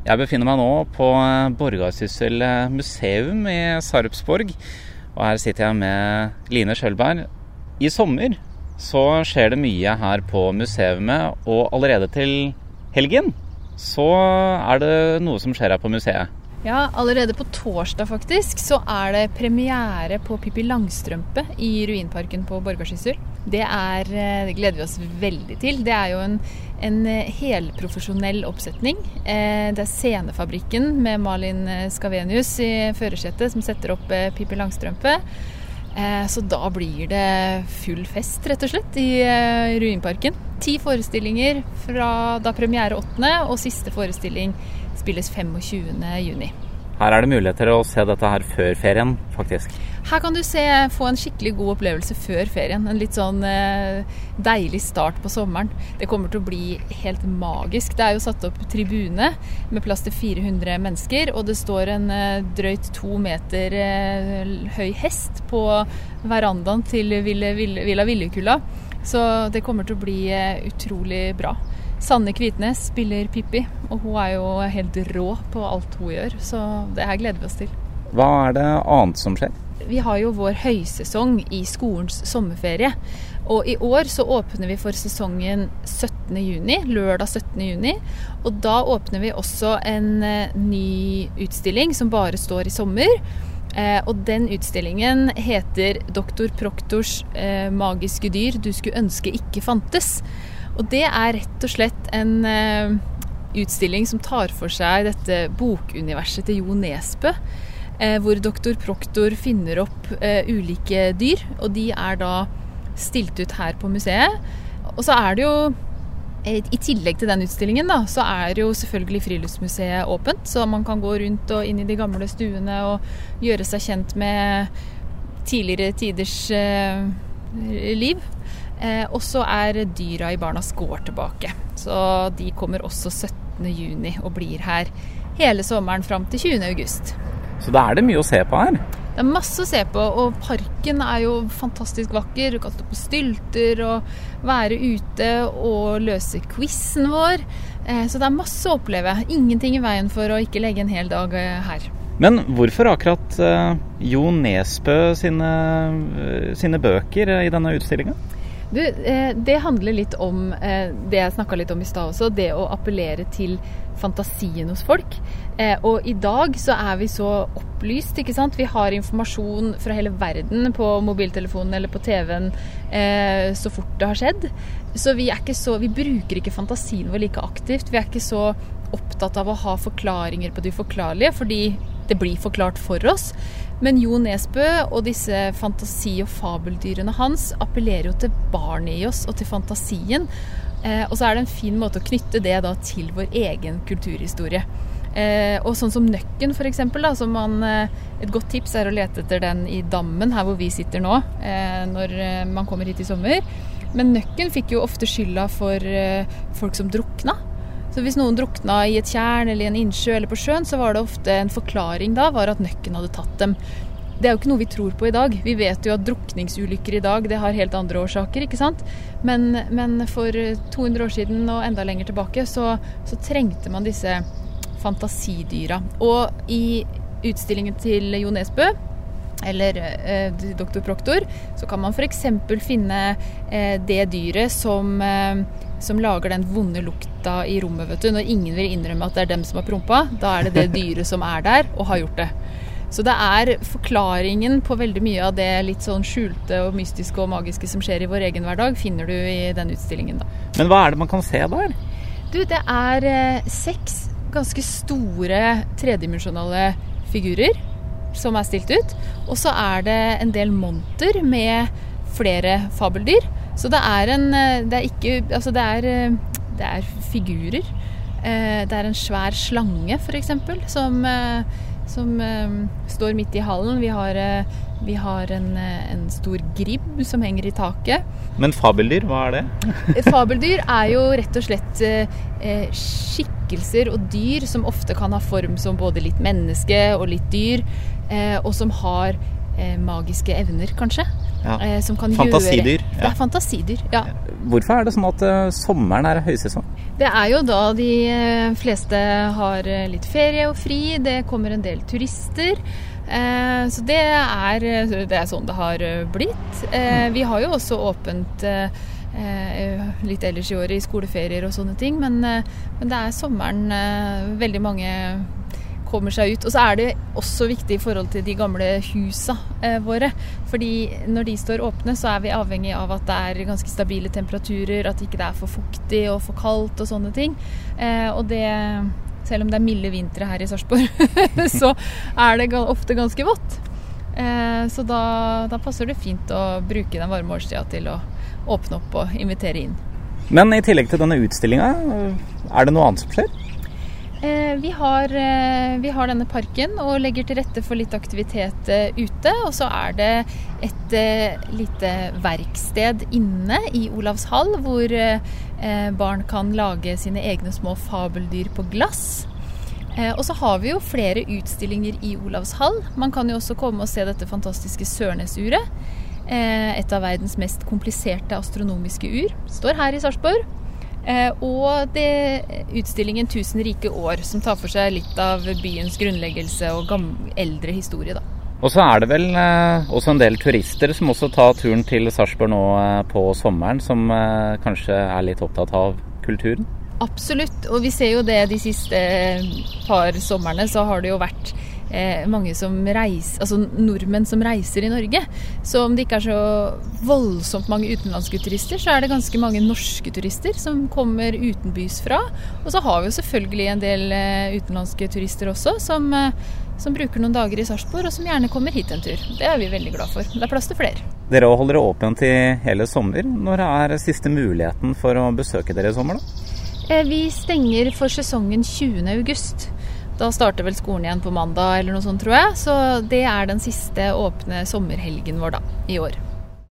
Jeg befinner meg nå på Borgarsyssel museum i Sarpsborg. Og her sitter jeg med Line Skjølberg. I sommer så skjer det mye her på museet, og allerede til helgen så er det noe som skjer her på museet. Ja, allerede på torsdag faktisk så er det premiere på Pippi Langstrømpe i Ruinparken på Borgarsyssel. Det, eh, det gleder vi oss veldig til. Det er jo en, en eh, helprofesjonell oppsetning. Eh, det er Scenefabrikken med Malin Skavenius i førersetet som setter opp Pippi Langstrømpe. Så da blir det full fest, rett og slett, i Ruinparken. Ti forestillinger fra da premiere 8., og siste forestilling spilles 25.6. Her er det muligheter å se dette her før ferien, faktisk. Her kan du se, få en skikkelig god opplevelse før ferien. En litt sånn eh, deilig start på sommeren. Det kommer til å bli helt magisk. Det er jo satt opp tribune med plass til 400 mennesker, og det står en eh, drøyt to meter eh, høy hest på verandaen til Villa Villekulla. Så det kommer til å bli eh, utrolig bra. Sanne Kvitnes spiller Pippi, og hun er jo helt rå på alt hun gjør. Så det her gleder vi oss til. Hva er det annet som skjer? Vi har jo vår høysesong i skolens sommerferie. Og i år så åpner vi for sesongen 17.6, lørdag 17.6. Og da åpner vi også en eh, ny utstilling som bare står i sommer. Eh, og den utstillingen heter 'Doktor Proktors eh, magiske dyr du skulle ønske ikke fantes'. Og det er rett og slett en uh, utstilling som tar for seg dette bokuniverset til Jo Nesbø. Uh, hvor doktor Proktor finner opp uh, ulike dyr, og de er da stilt ut her på museet. Og så er det jo i tillegg til den utstillingen, da, så er jo selvfølgelig Friluftsmuseet åpent. Så man kan gå rundt og inn i de gamle stuene og gjøre seg kjent med tidligere tiders liv. Eh, og så er dyra i Barnas gård tilbake. Så de kommer også 17.6 og blir her hele sommeren fram til 20.8. Så da er det mye å se på her? Det er masse å se på, og parken er jo fantastisk vakker. Du kan stå på stylter og være ute og løse quizen vår. Eh, så det er masse å oppleve. Ingenting i veien for å ikke legge en hel dag eh, her. Men hvorfor akkurat eh, Jo Nesbø sine, sine bøker i denne utstillinga? Du, eh, det handler litt om eh, det jeg snakka litt om i stad også, det å appellere til fantasien hos folk. Eh, og i dag så er vi så opplyst, ikke sant. Vi har informasjon fra hele verden på mobiltelefonen eller på TV-en så fort det har skjedd. Så vi, er ikke så, vi bruker ikke fantasien vår like aktivt. Vi er ikke så opptatt av å ha forklaringer på det uforklarlige, fordi det blir forklart for oss. Men Jo Nesbø og disse fantasi- og fabeldyrene hans appellerer jo til barnet i oss og til fantasien. Eh, og så er det en fin måte å knytte det da til vår egen kulturhistorie. Eh, og sånn som Nøkken, f.eks. Eh, et godt tips er å lete etter den i dammen, her hvor vi sitter nå, eh, når eh, man kommer hit i sommer. Men Nøkken fikk jo ofte skylda for eh, folk som drukna. Så hvis noen drukna i et tjern eller i en innsjø eller på sjøen, så var det ofte en forklaring da var at nøkken hadde tatt dem. Det er jo ikke noe vi tror på i dag. Vi vet jo at drukningsulykker i dag det har helt andre årsaker, ikke sant. Men, men for 200 år siden og enda lenger tilbake så, så trengte man disse fantasidyra. Og i utstillingen til Jo Nesbø eller eh, doktor Proktor, så kan man f.eks. finne eh, det dyret som eh, som lager den vonde lukta i rommet. vet du. Når ingen vil innrømme at det er dem som har prompa, da er det det dyret som er der og har gjort det. Så det er forklaringen på veldig mye av det litt sånn skjulte og mystiske og magiske som skjer i vår egen hverdag, finner du i den utstillingen, da. Men hva er det man kan se der? Du, det er eh, seks ganske store tredimensjonale figurer som er stilt ut. Og så er det en del monter med flere fabeldyr. Så det er en eh, Det er ikke Altså, det er, eh, det er figurer. Eh, det er en svær slange, f.eks., som, som står midt i hallen. Vi har, vi har en, en, stor gribb som henger i taket. Men fabeldyr, hva er det? fabeldyr er jo rett og slett skikkelser og dyr som ofte kan ha form som både litt menneske og litt dyr, og som har eh, magiske evner, kanskje. Ja. Eh, som kan Fantasidyr. Gjøre, det er fantasidyr, ja. Hvorfor er det sånn at eh, sommeren er høysesong? Det er jo da de eh, fleste har eh, litt ferie og fri. Det kommer en del turister. Eh, så det er, det er, sånn det har blitt. Eh, vi har jo også åpent eh, litt ellers i året i skoleferier og sånne ting, men, men det er sommeren veldig mange kommer seg ut. Og så er det også viktig i forhold til de gamle husa eh, våre. Fordi når de står åpne, så er vi avhengig av at det er ganske stabile temperaturer, at ikke det er for fuktig og for kaldt og sånne ting. Eh, og det selv om det er milde vintre her i Sarpsborg, så er det ofte ganske vått. Eh, så da, da, passer det fint å bruke den varme årstida til å åpne opp og invitere inn. Men i tillegg til denne utstillinga, er det noe annet som skjer? Eh, vi har, eh, vi har, denne parken og legger til rette for litt aktivitet eh, ute. Og så er det et lite verksted inne i Olavshall hvor barn kan lage sine egne små fabeldyr på glass. Og så har vi jo flere utstillinger i Olavshall. Man kan jo også komme og se dette fantastiske Sørnesuret. Et av verdens mest kompliserte astronomiske ur. Står her i Sarpsborg. Eh, og det utstillingen 'Tusen rike år', som tar for seg litt av byens grunnleggelse og eldre historie. da. Og så er det vel eh, også en del turister som også tar turen til Sarpsborg nå eh, på sommeren, som eh, kanskje er litt opptatt av kulturen? Absolutt, og vi ser jo det de siste par somrene, så har det jo vært eh, mange som reiser, altså nordmenn som reiser i Norge. Så om det ikke er så voldsomt mange utenlandske turister, så er det ganske mange norske turister som kommer utenbys fra. Og så har vi jo selvfølgelig en del eh, utenlandske turister også, som, eh, som bruker noen dager i Sarpsborg, og som gjerne kommer hit en tur. Det er vi veldig glad for. Det er plass til flere. Dere holder åpent i hele sommer. Når er siste muligheten for å besøke dere i sommer, da? Eh, vi stenger for sesongen 20. Da starter vel skolen igjen på mandag eller noe sånt, tror jeg. Så det er den siste åpne sommerhelgen vår da, i år.